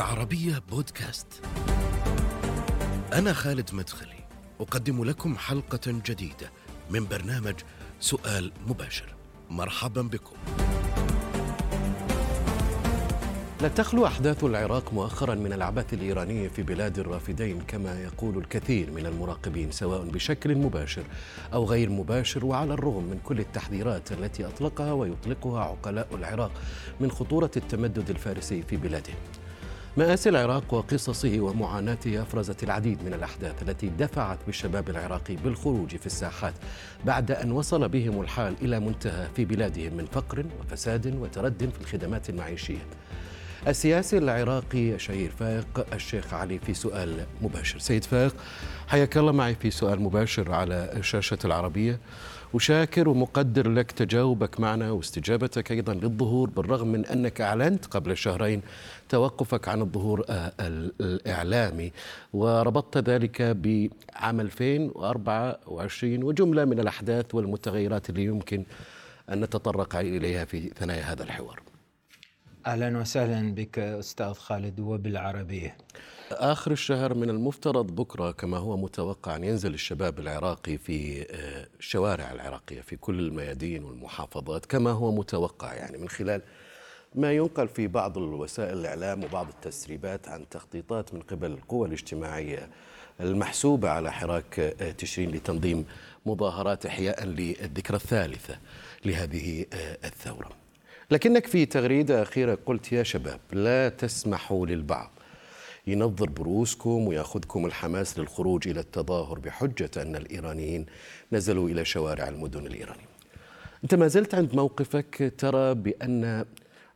العربية بودكاست. أنا خالد مدخلي، أقدم لكم حلقة جديدة من برنامج سؤال مباشر. مرحبا بكم. لا تخلو أحداث العراق مؤخرا من العبث الإيراني في بلاد الرافدين كما يقول الكثير من المراقبين سواء بشكل مباشر أو غير مباشر وعلى الرغم من كل التحذيرات التي أطلقها ويطلقها عقلاء العراق من خطورة التمدد الفارسي في بلاده مآسي العراق وقصصه ومعاناته أفرزت العديد من الأحداث التي دفعت بالشباب العراقي بالخروج في الساحات بعد أن وصل بهم الحال إلى منتهى في بلادهم من فقر وفساد وترد في الخدمات المعيشية. السياسي العراقي شهير فائق الشيخ علي في سؤال مباشر. سيد فائق حياك الله معي في سؤال مباشر على شاشة العربية. وشاكر ومقدر لك تجاوبك معنا واستجابتك أيضا للظهور بالرغم من أنك أعلنت قبل شهرين توقفك عن الظهور آه، الإعلامي وربطت ذلك بعام 2024 وجملة من الأحداث والمتغيرات اللي يمكن أن نتطرق إليها في ثنايا هذا الحوار أهلا وسهلا بك أستاذ خالد وبالعربية. آخر الشهر من المفترض بكرة كما هو متوقع أن ينزل الشباب العراقي في آه، الشوارع العراقية في كل الميادين والمحافظات كما هو متوقع يعني من خلال ما ينقل في بعض الوسائل الإعلام وبعض التسريبات عن تخطيطات من قبل القوى الاجتماعية المحسوبة على حراك آه، تشرين لتنظيم مظاهرات إحياء للذكرى الثالثة لهذه آه، الثورة. لكنك في تغريدة أخيرة قلت يا شباب لا تسمحوا للبعض ينظر بروسكم وياخذكم الحماس للخروج إلى التظاهر بحجة أن الإيرانيين نزلوا إلى شوارع المدن الإيرانية. أنت ما زلت عند موقفك ترى بأن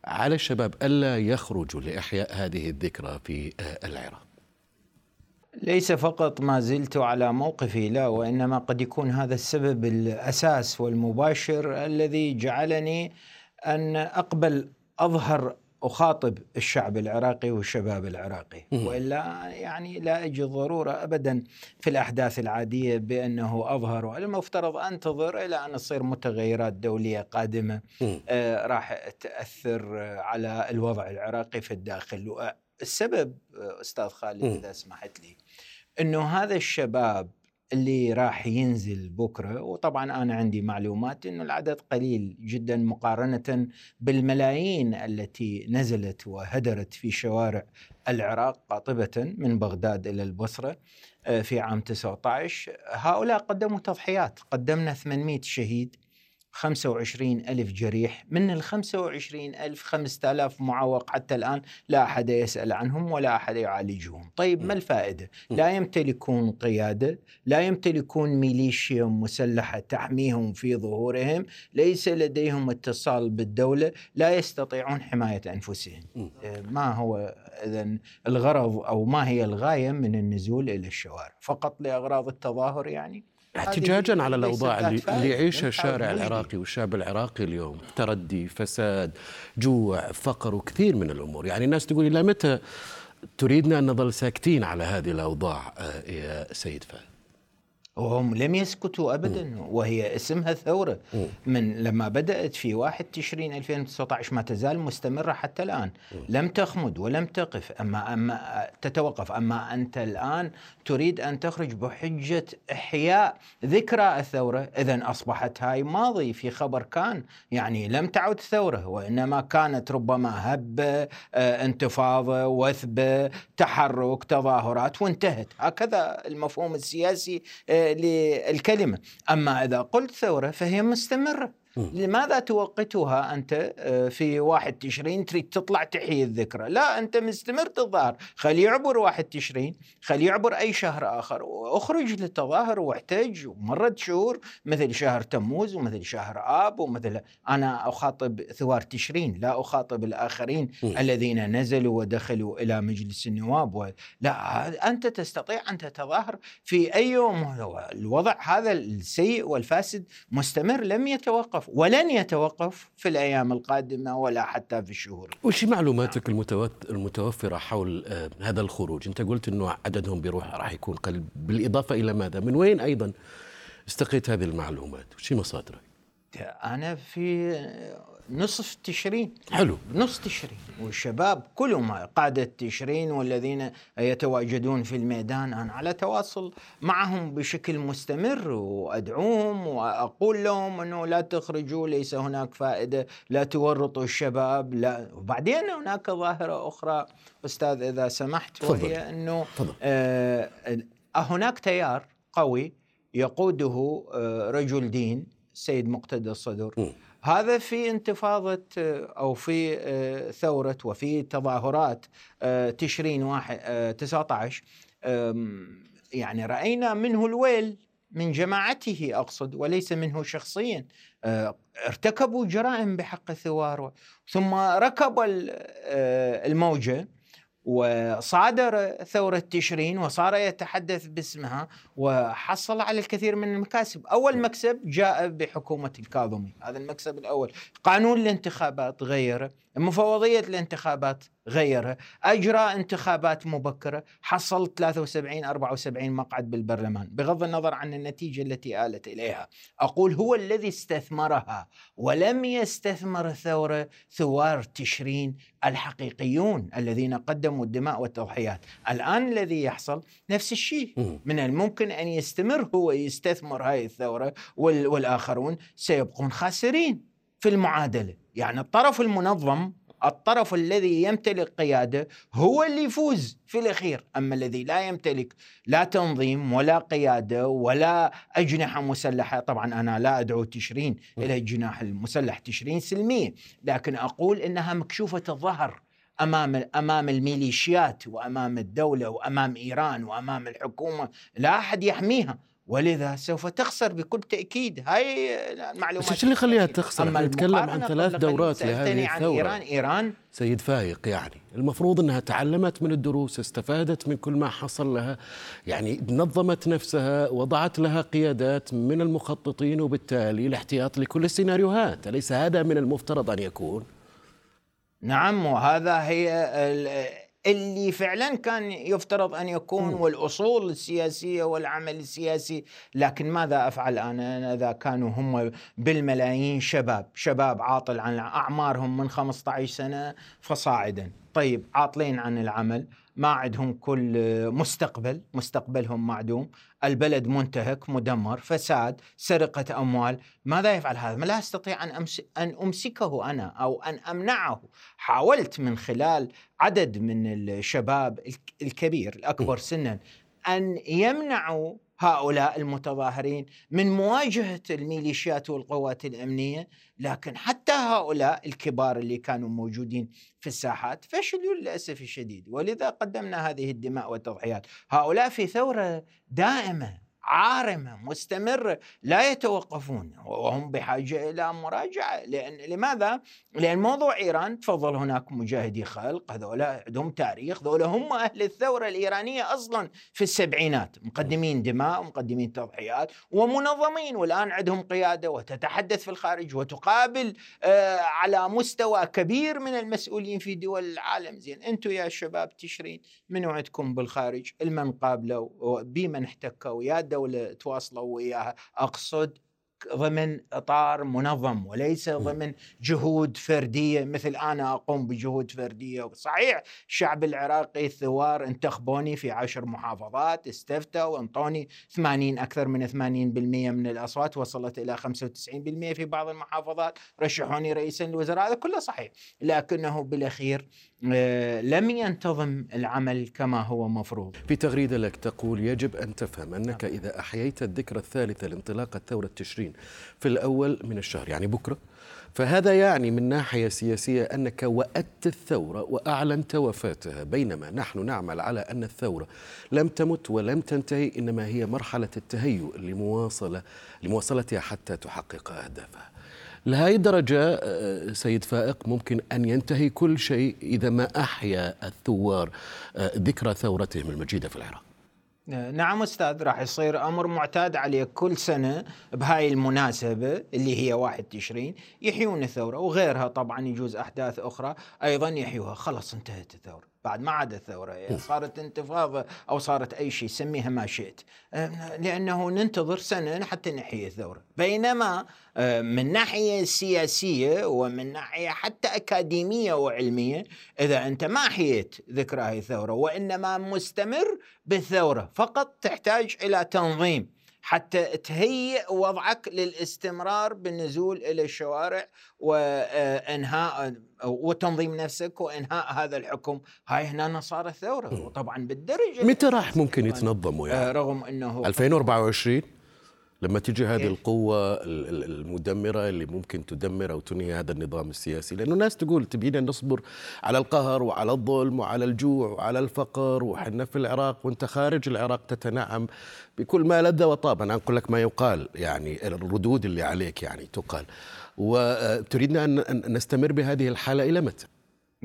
على الشباب ألا يخرجوا لإحياء هذه الذكرى في العراق. ليس فقط ما زلت على موقفي لا وإنما قد يكون هذا السبب الأساس والمباشر الذي جعلني أن أقبل أظهر أخاطب الشعب العراقي والشباب العراقي. وإلا يعني لا أجد ضرورة ابدا في الأحداث العادية بأنه أظهر المفترض أنتظر إلى أن تصير متغيرات دولية قادمة آه راح تأثر على الوضع العراقي في الداخل. السبب أستاذ خالد إذا سمحت لي إنه هذا الشباب اللي راح ينزل بكرة وطبعا أنا عندي معلومات إنه العدد قليل جدا مقارنة بالملايين التي نزلت وهدرت في شوارع العراق قاطبة من بغداد إلى البصرة آه، في عام 19 هؤلاء قدموا تضحيات قدمنا 800 شهيد. 25 ألف جريح من ال 25 ألف 5000 معوق حتى الآن لا أحد يسأل عنهم ولا أحد يعالجهم. طيب ما الفائدة؟ لا يمتلكون قيادة لا يمتلكون ميليشيا مسلحة تحميهم في ظهورهم ليس لديهم اتصال بالدولة لا يستطيعون حماية أنفسهم. آه، ما هو إذا الغرض أو ما هي الغاية من النزول إلى الشوارع؟ فقط لأغراض التظاهر يعني؟ احتجاجا على الأوضاع اللي, اللي يعيشها الشارع العراقي والشاب العراقي اليوم. تردي فساد جوع فقر وكثير من الأمور. يعني الناس تقول إلى متى تريدنا أن نظل ساكتين على هذه الأوضاع آه، يا سيد فهد؟ وهم لم يسكتوا ابدا وهي اسمها ثورة. من لما بدأت في 1 تشرين 2019 ما تزال مستمرة حتى الآن. لم تخمد ولم تقف. أما أما تتوقف. أما أنت الآن تريد أن تخرج بحجة إحياء ذكرى الثورة. اذا أصبحت هاي ماضي في خبر كان. يعني لم تعد ثورة وإنما كانت ربما هبه آه، انتفاضة وثبه تحرك تظاهرات وانتهت. هكذا المفهوم السياسي آه، للكلمة، أما إذا قلت ثورة فهي مستمرة. لماذا توقتها أنت آه، في واحد تشرين تريد تطلع تحيي الذكرى؟ لا أنت مستمر تظاهر. خلي يعبر واحد تشرين خلي يعبر أي شهر آخر. واخرج للتظاهر واحتج ومرت شهور مثل شهر تموز ومثل شهر آب ومثل أنا أخاطب ثوار تشرين لا أخاطب الآخرين م. الذين نزلوا ودخلوا إلى مجلس النواب. و... لا أنت تستطيع أن تتظاهر في أي يوم. الوضع هذا السيء والفاسد مستمر لم يتوقف. يتوقف ولن يتوقف في الأيام القادمة ولا حتى في الشهور. وش معلوماتك المتوفرة حول آه، هذا الخروج؟ أنت قلت أنه عددهم بيروح راح يكون قليل بالإضافة إلى ماذا؟ من وين أيضا استقيت هذه المعلومات؟ وش مصادرك؟ أنا في نصف تشرين حلو. نص تشرين. والشباب كلهم قادة تشرين والذين يتواجدون في الميدان. أنا على تواصل معهم بشكل مستمر وأدعوهم وأقول لهم أنه لا تخرجوا ليس هناك فائدة لا تورطوا الشباب لا. وبعدين هناك ظاهرة أخرى أستاذ إذا سمحت وهي أنه آه هناك تيار قوي يقوده آه رجل دين السيد مقتدى الصدر. م. هذا في انتفاضة آه، أو في آه، ثورة وفي تظاهرات آه، تشرين واحد 19 يعني رأينا منه الويل من جماعته أقصد وليس منه شخصيا. ارتكبوا جرائم بحق الثوار ثم ركبوا الموجة. وصادر ثورة تشرين وصار يتحدث باسمها وحصل على الكثير من المكاسب. أول مكسب جاء بحكومة الكاظمي. هذا المكسب الأول. قانون الانتخابات غيره مفوضية الانتخابات غيرها. أجرى انتخابات مبكرة. حصل 73 74 مقعد بالبرلمان بغض النظر عن النتيجة التي آلت إليها. أقول هو الذي استثمرها ولم يستثمر الثورة ثوار تشرين الحقيقيون الذين قدموا الدماء والتضحيات. الآن الذي يحصل نفس الشيء. من الممكن أن يستمر هو يستثمر هذه الثورة والآخرون. سيبقون خاسرين في المعادلة. يعني الطرف المنظم الطرف الذي يمتلك قيادة هو اللي يفوز في الأخير، أما الذي لا يمتلك لا تنظيم ولا قيادة ولا أجنحة مسلحة، طبعا أنا لا أدعو تشرين إلى الجناح المسلح تشرين سلمية، لكن أقول إنها مكشوفة الظهر أمام أمام الميليشيات وأمام الدولة وأمام إيران وأمام الحكومة، لا أحد يحميها، ولذا سوف تخسر بكل تأكيد. هاي المعلومات بس اللي يخليها تخسر؟ إحنا نتكلم عن ثلاث دورات لهذه الثورة. إيران إيران. سيد فايق يعني المفروض إنها تعلمت من الدروس استفادت من كل ما حصل لها يعني نظمت نفسها وضعت لها قيادات من المخططين وبالتالي الاحتياط لكل السيناريوهات. أليس هذا من المفترض أن يكون؟ نعم وهذا هي اللي فعلا كان يفترض أن يكون والأصول السياسية والعمل السياسي لكن ماذا أفعل أنا؟ إذا كانوا هم بالملايين شباب شباب عاطل عن أعمارهم من 15 سنة فصاعدا. طيب عاطلين عن العمل. ما عندهم كل مستقبل مستقبلهم معدوم. البلد منتهك مدمر فساد سرقة أموال. ماذا يفعل هذا؟ ما لا أستطيع أن, أمس أن أمسكه أنا أو أن أمنعه. حاولت من خلال عدد من الشباب الكبير الأكبر سنا أن يمنعوا هؤلاء المتظاهرين من مواجهة الميليشيات والقوات الأمنية لكن حتى هؤلاء الكبار اللي كانوا موجودين في الساحات فشلوا للأسف الشديد. ولذا قدمنا هذه الدماء والتضحيات. هؤلاء في ثورة دائمة. عارمه مستمره لا يتوقفون وهم بحاجة إلى مراجعة. لأن لماذا؟ لأن موضوع إيران تفضل هناك مجاهدي خلق هذولا عندهم تاريخ ذولا هم أهل الثورة الإيرانية أصلا في السبعينات. مقدمين دماء ومقدمين تضحيات ومنظمين والآن عندهم قيادة وتتحدث في الخارج وتقابل آه على مستوى كبير من المسؤولين في دول العالم. زين أنتم يا شباب تشرين من عندكم بالخارج؟ المن قابلوا بمن احتكوا؟ يا الدولة تواصلوا وياها. أقصد ضمن إطار منظم وليس ضمن جهود فردية مثل أنا أقوم بجهود فردية. صحيح الشعب العراقي الثوار انتخبوني في عشر محافظات استفتوا وانطوني 80 أكثر من 80% من الأصوات وصلت إلى 95% في بعض المحافظات. رشحوني رئيسا للوزراء هذا كله صحيح. لكنه بالأخير آه، لم ينتظم العمل كما هو مفروض. في تغريدة لك تقول يجب أن تفهم أنك نعم. إذا أحييت الذكرى الثالثة لانطلاق الثورة التشرين في الأول من الشهر يعني بكرة. فهذا يعني من ناحية سياسية أنك وأدت الثورة وأعلنت وفاتها. بينما نحن نعمل على أن الثورة لم تمت ولم تنتهي إنما هي مرحلة التهيؤ لمواصلة لمواصلتها حتى تحقق أهدافها. لهذه الدرجة آه، سيد فائق ممكن أن ينتهي كل شيء إذا ما أحيا الثوار آه، ذكرى ثورتهم المجيدة في العراق. نعم أستاذ راح يصير أمر معتاد عليه كل سنة بهاي المناسبة اللي هي واحد تشرين يحيون الثورة وغيرها طبعا يجوز أحداث أخرى أيضا يحيوها. خلاص انتهت الثورة. بعد ما عاد الثورة يعني صارت انتفاضة أو صارت أي شيء سميها ما شئت. لأنه ننتظر سنة حتى نحيي الثورة. بينما من ناحية سياسية ومن ناحية حتى أكاديمية وعلمية إذا أنت ما حييت ذكرى هذه الثورة وإنما مستمر بالثورة فقط تحتاج إلى تنظيم. حتى تهيئ وضعك للاستمرار بالنزول إلى الشوارع وإنهاء وتنظيم نفسك وإنهاء هذا الحكم. هاي هنا صار الثوره وطبعا بالدرجة متى راح ممكن يتنظموا يعني؟ رغم إنه 2024 لما تجي هذه القوة المدمرة اللي ممكن تدمر أو تنهي هذا النظام السياسي. لأنه الناس تقول تبينا نصبر على القهر وعلى الظلم وعلى الجوع وعلى الفقر وحنا في العراق وانت خارج العراق تتنعم بكل ما لذ وطاب. أنا أقول لك ما يقال يعني الردود اللي عليك يعني تقال. وتريدنا أن نستمر بهذه الحالة إلى متى؟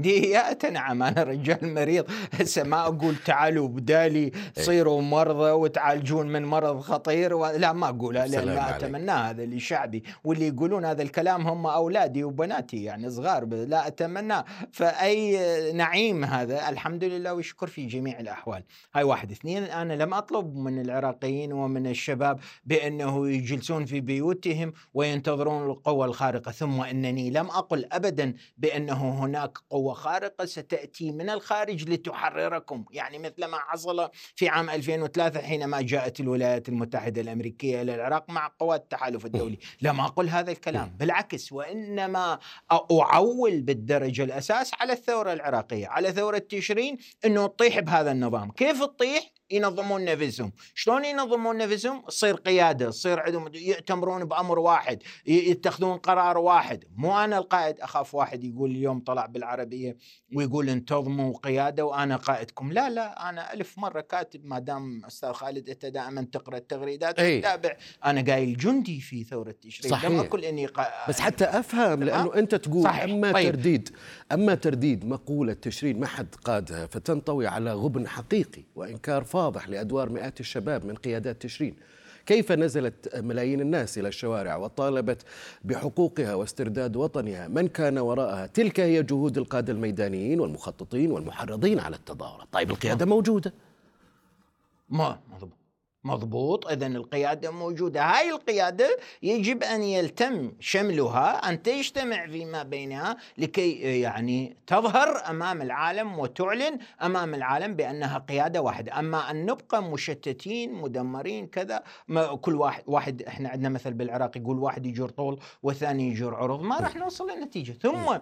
ديات نعم أنا رجال مريض. هسه ما أقول تعالوا بدالي إيه. صيروا مرضى وتعالجون من مرض خطير و... لا ما اقولها لأن ما اتمناه هذا لشعبي واللي يقولون هذا الكلام هم أولادي وبناتي يعني صغار. لا اتمناه فأي نعيم هذا الحمد لله ويشكر في جميع الأحوال. هاي واحد. اثنين أنا لم أطلب من العراقيين ومن الشباب بأنه يجلسون في بيوتهم وينتظرون القوة الخارقة. ثم أنني لم أقل ابدا بأنه هناك قوه خارقة ستأتي من الخارج لتحرركم. يعني مثل ما حصل في عام 2003 حينما جاءت الولايات المتحدة الأمريكية إلى العراق مع قوات التحالف الدولي. لم أقل هذا الكلام بالعكس وإنما أعول بالدرجة الأساس على الثورة العراقية على ثورة تشرين أنه تطيح بهذا النظام. كيف تطيح؟ ينظمون نفسهم شلون ينظمون نفسهم تصير قيادة تصير عندهم يأتمرون بأمر واحد يتخذون قرار واحد مو أنا القائد أخاف واحد يقول اليوم طلع بالعربية ويقول انتظموا قيادة وأنا قائدكم لا لا أنا ألف مرة كاتب ما دام أستاذ خالد أنت دائما تقرأ التغريدات أي. وتتابع أنا قايل جندي في ثورة تشرين صحيح. لم أقل إني قا... بس حتى أفهم لأنه أنت تقول صحيح. أما طيب. ترديد أما ترديد مقولة تشرين ما حد قادها فتنطوي على غبن حقيقي وإنكار فاضل واضح لأدوار مئات الشباب من قيادات تشرين كيف نزلت ملايين الناس إلى الشوارع وطالبت بحقوقها واسترداد وطنها؟ من كان وراءها؟ تلك هي جهود القادة الميدانيين والمخططين والمحرضين على التظاهرات. طيب القيادة موجودة. ما مضبوط إذا القيادة موجودة. هاي القيادة يجب أن يلتم شملها أن تجتمع فيما بينها لكي يعني تظهر أمام العالم وتعلن أمام العالم بأنها قيادة واحدة. أما أن نبقى مشتتين مدمرين كذا ما كل واحد واحد إحنا عندنا مثل بالعراق يقول واحد يجر طول والثاني يجر عرض. ما راح نوصل لنتيجه ثم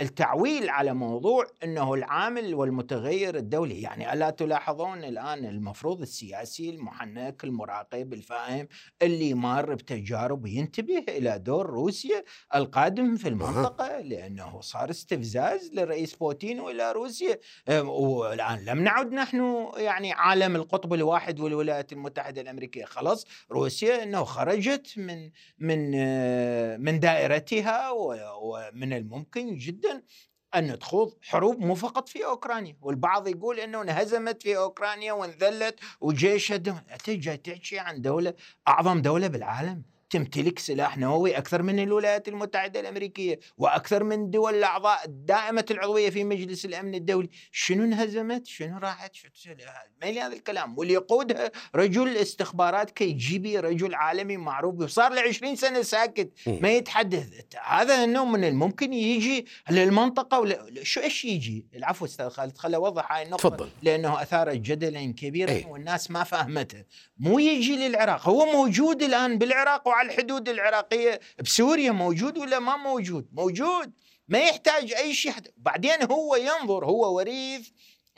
التعويل على موضوع إنه العامل والمتغير الدولي. يعني ألا تلاحظون الآن المفروض السياسي المحامي المحنك المراقب الفاهم اللي مار بتجارب ينتبه إلى دور روسيا القادم في المنطقة لأنه صار استفزاز للرئيس بوتين وإلى روسيا. والآن لم نعد نحن يعني عالم القطب الواحد والولايات المتحدة الأمريكية. خلاص روسيا إنه خرجت من من من دائرتها ومن الممكن جدا أن تخوض حروب مو فقط في أوكرانيا والبعض يقول أنه انهزمت في أوكرانيا وانذلت وجيشها تجي تحكي عن دولة أعظم دولة بالعالم؟ تمتلك سلاح نووي أكثر من الولايات المتحدة الأمريكية وأكثر من دول الأعضاء الدائمة العضوية في مجلس الأمن الدولي، شنو انهزمت؟ شنو راحت؟ ما هذا الكلام واللي يقودها رجل استخبارات كي جي بي رجل عالمي معروف وصار له 20 سنة ساكت ما يتحدث هذا إنه من الممكن يجي للمنطقة ولا شو إيش يجي؟ العفو أستاذ خالد خلي اوضح هاي النقطة تفضل. لأنه اثارت جدلا كبيرا أي. والناس ما فهمته مو يجي للعراق هو موجود الآن بالعراق على الحدود العراقية بسوريا موجود ولا ما موجود؟ موجود ما يحتاج أي شيء بعدين هو ينظر هو وريث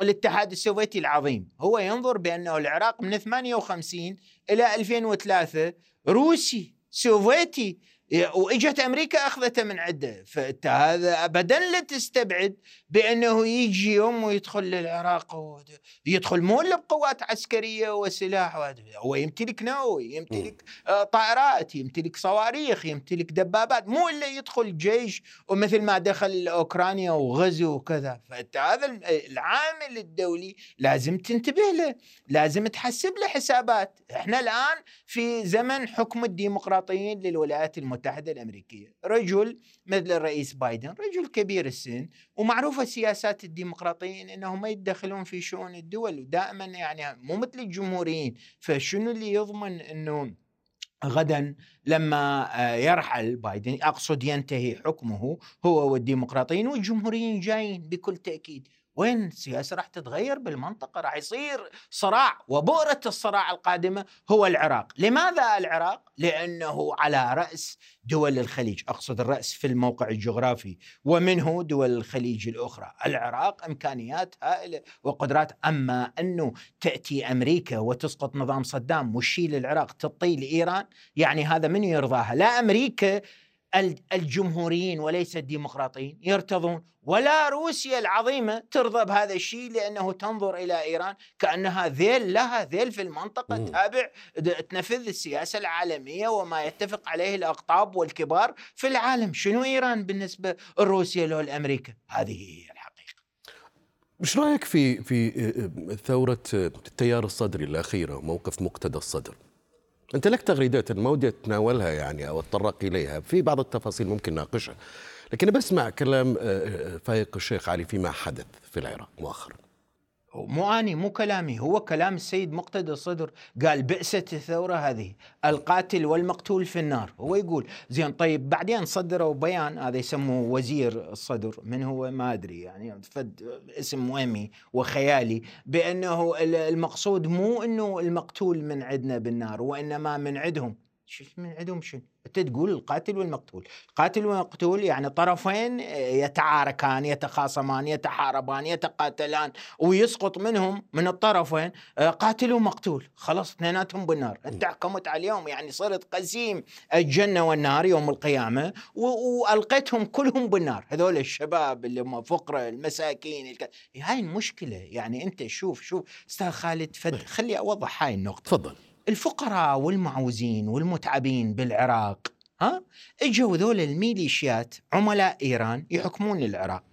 الاتحاد السوفيتي العظيم. هو ينظر بأنه العراق من 58 إلى 2003 روسي سوفيتي وإجت أمريكا أخذته من عنده فانت هذا ابدا لا تستبعد بأنه يجي يوم ويدخل للعراق يدخل مو إلا بقوات عسكرية وسلاح هو يمتلك نووي يمتلك آه، طائرات يمتلك صواريخ يمتلك دبابات. مو إلا يدخل جيش ومثل ما دخل أوكرانيا وغزو وكذا. فأنت هذا العامل الدولي لازم تنتبه له لازم تحسب له حسابات. إحنا الآن في زمن حكم الديمقراطيين للولايات المتحدة المتحدة الأمريكية. رجل مثل الرئيس بايدن رجل كبير السن سياسات الديمقراطيين أنهم ما يتدخلون في شؤون الدول ودائما يعني مو مثل الجمهوريين. فشنو اللي يضمن أنه غدا لما آه، يرحل بايدن أقصد ينتهي حكمه هو والديمقراطيين والجمهوريين جايين بكل تأكيد. وين السياسة راح تتغير بالمنطقة راح يصير صراع وبؤرة الصراع القادمة هو العراق، لماذا العراق؟ لأنه على رأس دول الخليج، أقصد الرأس في الموقع الجغرافي ومنه دول الخليج الأخرى، العراق إمكانيات هائلة وقدرات أما أنه تأتي أمريكا وتسقط نظام صدام وتشيل العراق تطي لإيران، يعني هذا من يرضاها؟ لا أمريكا الجمهوريين وليس الديمقراطيين يرتضون ولا روسيا العظيمة ترضى بهذا الشيء لأنه تنظر إلى إيران كأنها ذيل لها ذيل في المنطقة. تابع تنفذ السياسة العالمية وما يتفق عليه الأقطاب والكبار في العالم. شنو إيران بالنسبة لروسيا لو الأمريكا هذه هي الحقيقة. مش رأيك في في ثورة التيار الصدري الأخيرة موقف مقتدى الصدر؟ أنت لك تغريدات ما ودي أتناولها يعني أو أتطرق إليها في بعض التفاصيل ممكن ناقشها لكن بسمع كلام آه، آه، فايق الشيخ علي فيما حدث في العراق مؤخرا. مو آني مو كلامي هو كلام السيد مقتدى الصدر. قال بئست الثورة هذه القاتل والمقتول في النار. هو يقول زين طيب بعدين صدروا بيان هذا يسموه وزير الصدر. من هو؟ ما أدري يعني اسم وهمي وخيالي بأنه المقصود مو إنه المقتول من عندنا بالنار وإنما من عندهم. شو من عندهم شنو؟ أنت تقول القاتل والمقتول. القاتل والمقتول يعني طرفين يتعاركان يتخاصمان يتحاربان يتقاتلان ويسقط منهم من الطرفين آه، قاتل ومقتول. خلاص اثنيناتهم بالنار. انت حكمت عليهم يعني صرت قسيم الجنة والنار يوم القيامة وألقيتهم كلهم بالنار. هذول الشباب اللي هم فقره المساكين الك... هاي المشكلة. يعني أنت شوف شوف أستاذ خالد فد خلي أوضح هاي النقطة. تفضل. الفقراء والمعوزين والمتعبين بالعراق ها؟ إجوا ذول الميليشيات عملاء إيران يحكمون العراق.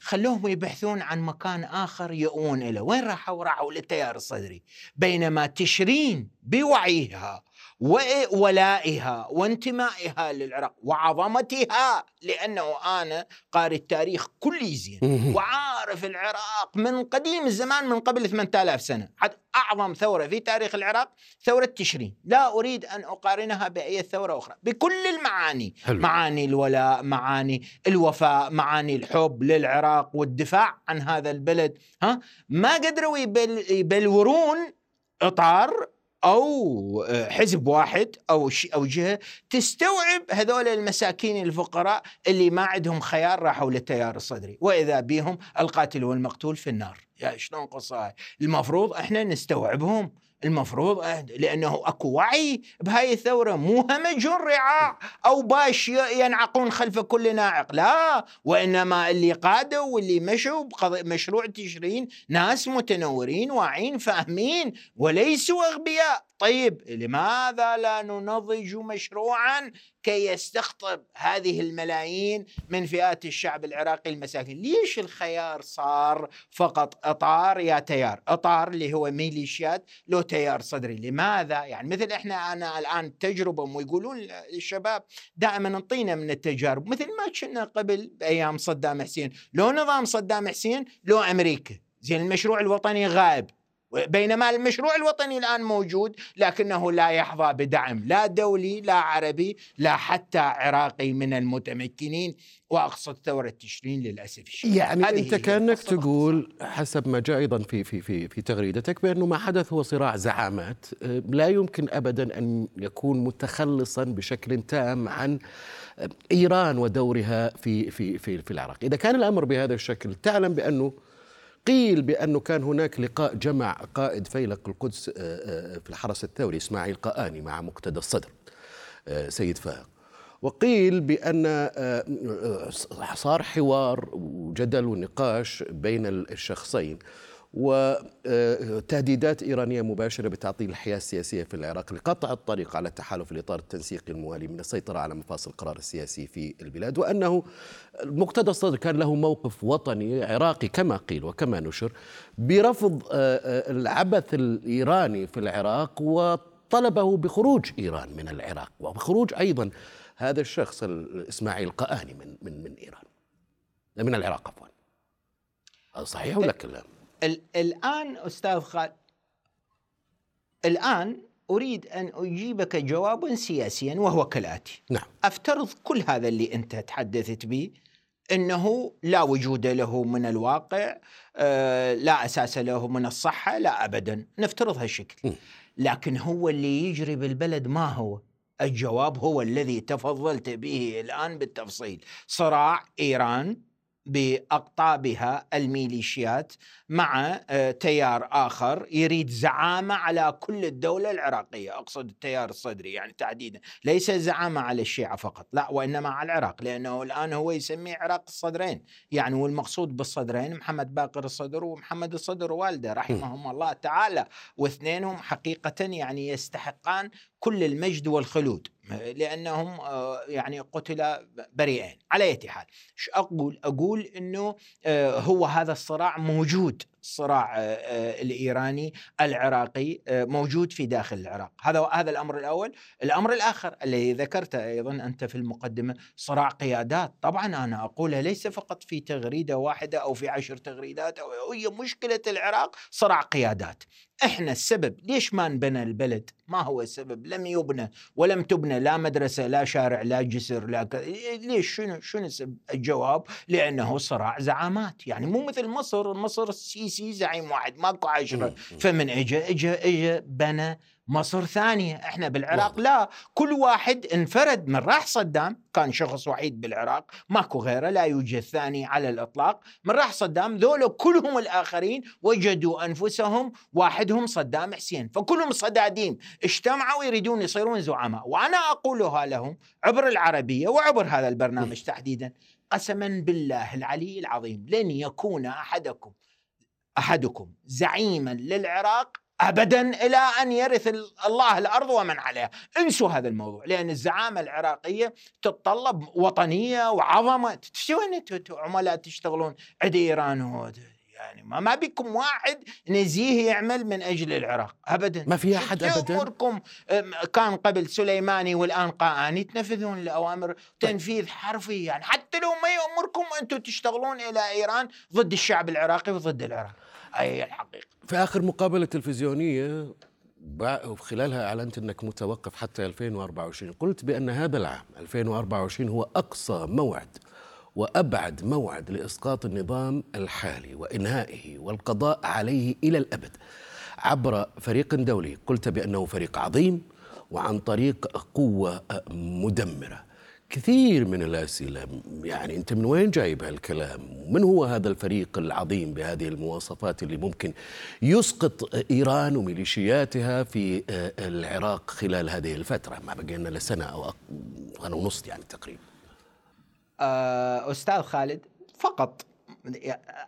خلوهم يبحثون عن مكان آخر يؤون له، وين راحوا؟ راحوا للتيار الصدري، بينما تشرين بوعيها. وولائها وانتمائها للعراق وعظمتها لأنه أنا قارئ التاريخ كلي زين وعارف العراق من قديم الزمان من قبل 8000 سنة. حتى أعظم ثورة في تاريخ العراق ثورة تشرين. لا أريد أن أقارنها بأي ثورة أخرى. بكل المعاني. حلو. معاني الولاء معاني الوفاء معاني الحب للعراق والدفاع عن هذا البلد ها؟ ما قدروا يبل يبلورون إطار أو آه، حزب واحد أو أو جهة تستوعب هذول المساكين الفقراء اللي ما عندهم خيار راحوا للتيار الصدري وإذا بهم القاتل والمقتول في النار. يا شلون قصة المفروض إحنا نستوعبهم. المفروض لأنه أكو وعي بهاي الثورة مو همج رعاع أو باش ينعقون خلف كل ناعق لا وإنما اللي قادوا واللي مشوا بمشروع تشرين ناس متنورين واعين فاهمين وليسوا أغبياء. طيب لماذا لا ننضج مشروعا كي يستقطب هذه الملايين من فئات الشعب العراقي المساكين؟ ليش الخيار صار فقط إطار يا تيار؟ إطار اللي هو ميليشيات لو تيار صدري. لماذا؟ يعني مثل إحنا أنا الآن تجربه ويقولون الشباب دائما انطينا من التجارب. مثل ما كنا قبل بأيام صدام حسين. لو نظام صدام حسين لو أمريكا. زين المشروع الوطني غائب. بينما المشروع الوطني الآن موجود لكنه لا يحظى بدعم لا دولي لا عربي لا حتى عراقي من المتمكنين واقصد ثوره تشرين للأسف الشديد. يعني أنت كأنك تقول حسب ما جاء أيضا في في في في تغريدتك بأنه ما حدث هو صراع زعامات. آه، لا يمكن ابدا أن يكون متخلصا بشكل تام عن آه، إيران ودورها في في في في العراق، إذا كان الأمر بهذا الشكل تعلم بأنه قيل بأنه كان هناك لقاء جمع قائد فيلق القدس آه، آه، في الحرس الثوري إسماعيل قآني مع مقتدى الصدر آه، سيد فائق وقيل بأن صار حوار وجدل ونقاش بين الشخصين. وتهديدات إيرانية مباشرة بتعطيل الحياة السياسية في العراق لقطع الطريق على التحالف الإطار التنسيقي الموالي من السيطرة على مفاصل القرار السياسي في البلاد وأنه مقتدى الصدر كان له موقف وطني عراقي كما قيل وكما نشر برفض آه، آه، العبث الإيراني في العراق وطلبه بخروج إيران من العراق وبخروج أيضا هذا الشخص اسماعيل القآني من من من إيران من العراق عفوا صحيح ولا كلام؟ الآن أستاذ خالد الآن أريد أن أجيبك جوابا سياسيا وهو كالآتي. نعم. أفترض كل هذا اللي أنت تحدثت به إنه لا وجود له من الواقع آه، لا أساس له من الصحة لا ابدا. نفترض هالشكل. لكن هو اللي يجري بالبلد ما هو؟ الجواب هو الذي تفضلت به الآن بالتفصيل. صراع إيران باقطابها الميليشيات مع آه، تيار آخر يريد زعامة على كل الدولة العراقية، أقصد التيار الصدري يعني تحديدا، ليس زعامة على الشيعة فقط، لا وإنما على العراق لأنه الآن هو يسميه عراق الصدرين، يعني والمقصود بالصدرين محمد باقر الصدر ومحمد الصدر والده رحمهم الله تعالى، واثنينهم حقيقه يعني يستحقان كل المجد والخلود لأنهم آه، يعني قتل بريئين. على أي حال أقول؟ أقول إنه آه، هو هذا الصراع موجود. الصراع آه، آه، الإيراني العراقي آه، موجود في داخل العراق هذا هذا الأمر الأول الأمر الآخر الذي ذكرته أيضا أنت في المقدمة صراع قيادات طبعا أنا اقولها ليس فقط في تغريدة واحدة أو في عشر تغريدات أو هي مشكلة العراق صراع قيادات إحنا السبب ليش ما انبنى البلد؟ ما هو السبب؟ لم يبنى ولم تبنى لا مدرسة لا شارع لا جسر لا ك... ليش شنو شنو الجواب؟ لأنه صراع زعامات، يعني مو مثل مصر، مصر السيسي السيسي زعيم واحد ماكو عشرة فمن اجى اجى اجى بنى مصر ثانية. إحنا بالعراق لا كل واحد انفرد من راح صدام كان شخص وحيد بالعراق ماكو غيره لا يوجد ثاني على الإطلاق. من راح صدام ذولا كلهم الآخرين وجدوا أنفسهم واحدهم صدام حسين فكلهم صدادين اجتمعوا يريدون يصيرون زعماء. وأنا أقولها لهم عبر العربية وعبر هذا البرنامج تحديدا قسما بالله العلي العظيم لن يكون أحدكم أحدكم زعيما للعراق ابدا إلى أن يرث الله الأرض ومن عليها، انسوا هذا الموضوع لأن الزعامة العراقية تتطلب وطنية وعظمة، وين أنتم عملاء تشتغلون؟ عند إيران يعني ما, ما بكم واحد نزيه يعمل من أجل العراق ابدا. ما في أحد ابدا؟ أموركم؟ كان قبل سليماني والان قااني تنفذون الأوامر تنفيذ حرفي. يعني حتى لو ما يأمركم أنتم تشتغلون إلى إيران ضد الشعب العراقي وضد العراق. هي الحقيقة في آخر مقابلة تلفزيونية وخلالها أعلنت أنك متوقف حتى 2024 قلت بأن هذا العام 2024 هو أقصى موعد وأبعد موعد لإسقاط النظام الحالي وإنهائه والقضاء عليه إلى الأبد. عبر فريق دولي قلت بأنه فريق عظيم وعن طريق قوة مدمرة. كثير من الأسئلة. يعني أنت من وين جايب هالكلام؟ من هو هذا الفريق العظيم بهذه المواصفات اللي ممكن يسقط إيران وميليشياتها في آه، العراق خلال هذه الفترة؟ ما بقي لنا أو سنة ونص يعني تقريبا. آه، أستاذ خالد فقط.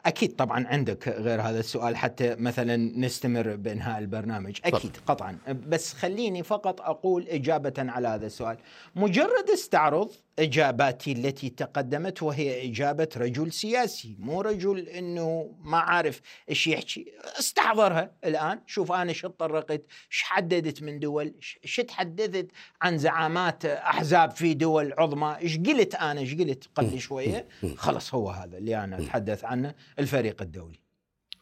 أكيد طبعا عندك غير هذا السؤال حتى مثلا نستمر بإنهاء البرنامج. أكيد قطعا. بس خليني فقط أقول إجابة على هذا السؤال. مجرد استعرض إجاباتي التي تقدمت وهي إجابة رجل سياسي مو رجل إنه ما عارف إيش يحكي. استحضرها الآن. شوف أنا شو تطرقت إيش حددت من دول إيش تحدثت عن زعامات أحزاب في دول عظمى. إيش قلت أنا؟ إيش قلت قبل شوية؟ خلص هو هذا اللي أنا أتحدث عنه الفريق الدولي.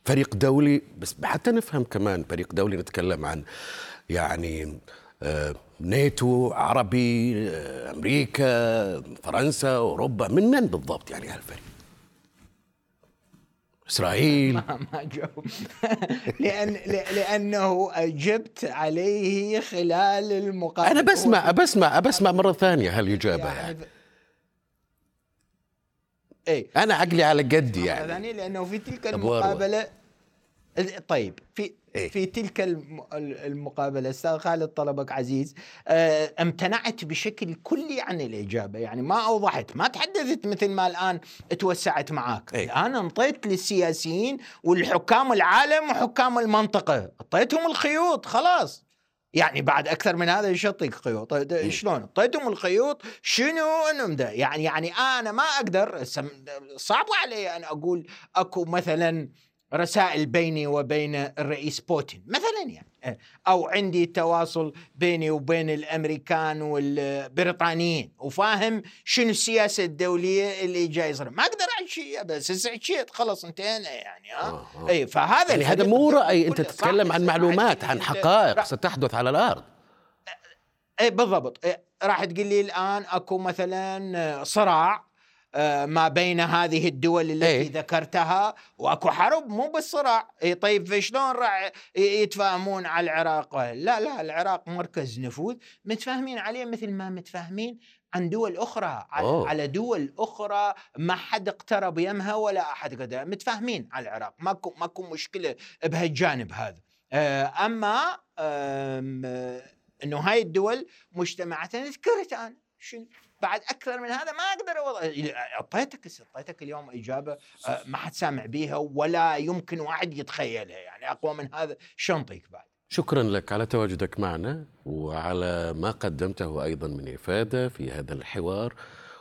فريق دولي بس حتى نفهم كمان فريق دولي نتكلم عن يعني ناتو عربي آه، أمريكا فرنسا أوروبا من من بالضبط يعني هالفريق؟ إسرائيل. ما, ما جاوب. لأن لأنه أجبت عليه خلال المقابله أنا بسمع بسمع بسمع مرة ثانية هالإجابة يعني, يعني. اي أنا عقلي على قدي يعني. لأنه في تلك المقابله طيب في إيه؟ في تلك المقابلة أستاذ خالد طلبك عزيز آه، امتنعت بشكل كلي عن الإجابة يعني ما أوضحت ما تحدثت مثل ما الآن توسعت معاك إيه؟ أنا انطيت للسياسيين والحكام العالم وحكام المنطقة اعطيتهم الخيوط خلاص يعني بعد أكثر من هذا إيش اعطيك خيوط؟ طيب، إيه. شلون؟ اعطيتهم الخيوط شنو انهم ده يعني يعني أنا ما أقدر صعب علي أن أقول أكو مثلا رسائل بيني وبين الرئيس بوتين مثلا يعني أو عندي تواصل بيني وبين الأمريكان والبريطانيين وفاهم شنو السياسة الدولية اللي جاي يصير. ما أقدر أعيش بس عشيت خلاص انتهينا يعني ها؟ آه، آه. إي فهذا يعني هذا مو رأي أنت كله. تتكلم عن معلومات عن حقائق ستحدث على الأرض. إي بالضبط. راح تقول لي الآن أكو مثلا صراع آه، ما بين هذه الدول التي إيه. ذكرتها. واكو حرب مو بالصراع. اي طيب شلون راح يتفاهمون على العراق؟ لا لا العراق مركز نفوذ. متفاهمين عليه مثل ما متفاهمين عن دول أخرى. على, أوه. على دول أخرى ما حد اقترب يمها ولا أحد قدر متفاهمين على العراق. ماكو ماكو مشكلة بهالجانب هذا. آه، أما آه، إنه هاي الدول مجتمعات أنا ذكرت أنا شنو؟ بعد أكثر من هذا ما أقدر أعطيتك أعطيتك اليوم إجابة ما حد سامع بيها ولا يمكن واحد يتخيلها يعني أقوى من هذا شو نطيك بعد. شكرا لك على تواجدك معنا وعلى ما قدمته أيضا من إفادة في هذا الحوار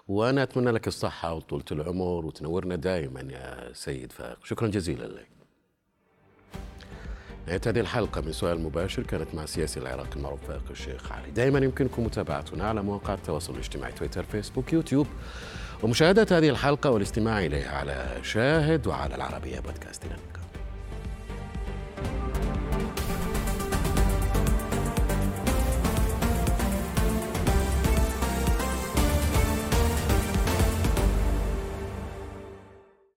وأنا أتمنى لك الصحة وطولة العمر وتنورنا دائما يا سيد فائق شكرا جزيلا لك. نهاية هذه الحلقة من سؤال مباشر كانت مع السياسي العراقي المعروف فائق الشيخ علي. دائما يمكنكم متابعتنا على مواقع التواصل الاجتماعي تويتر فيسبوك يوتيوب. ومشاهدة هذه الحلقة والاستماع إليها على شاهد وعلى العربية بودكاست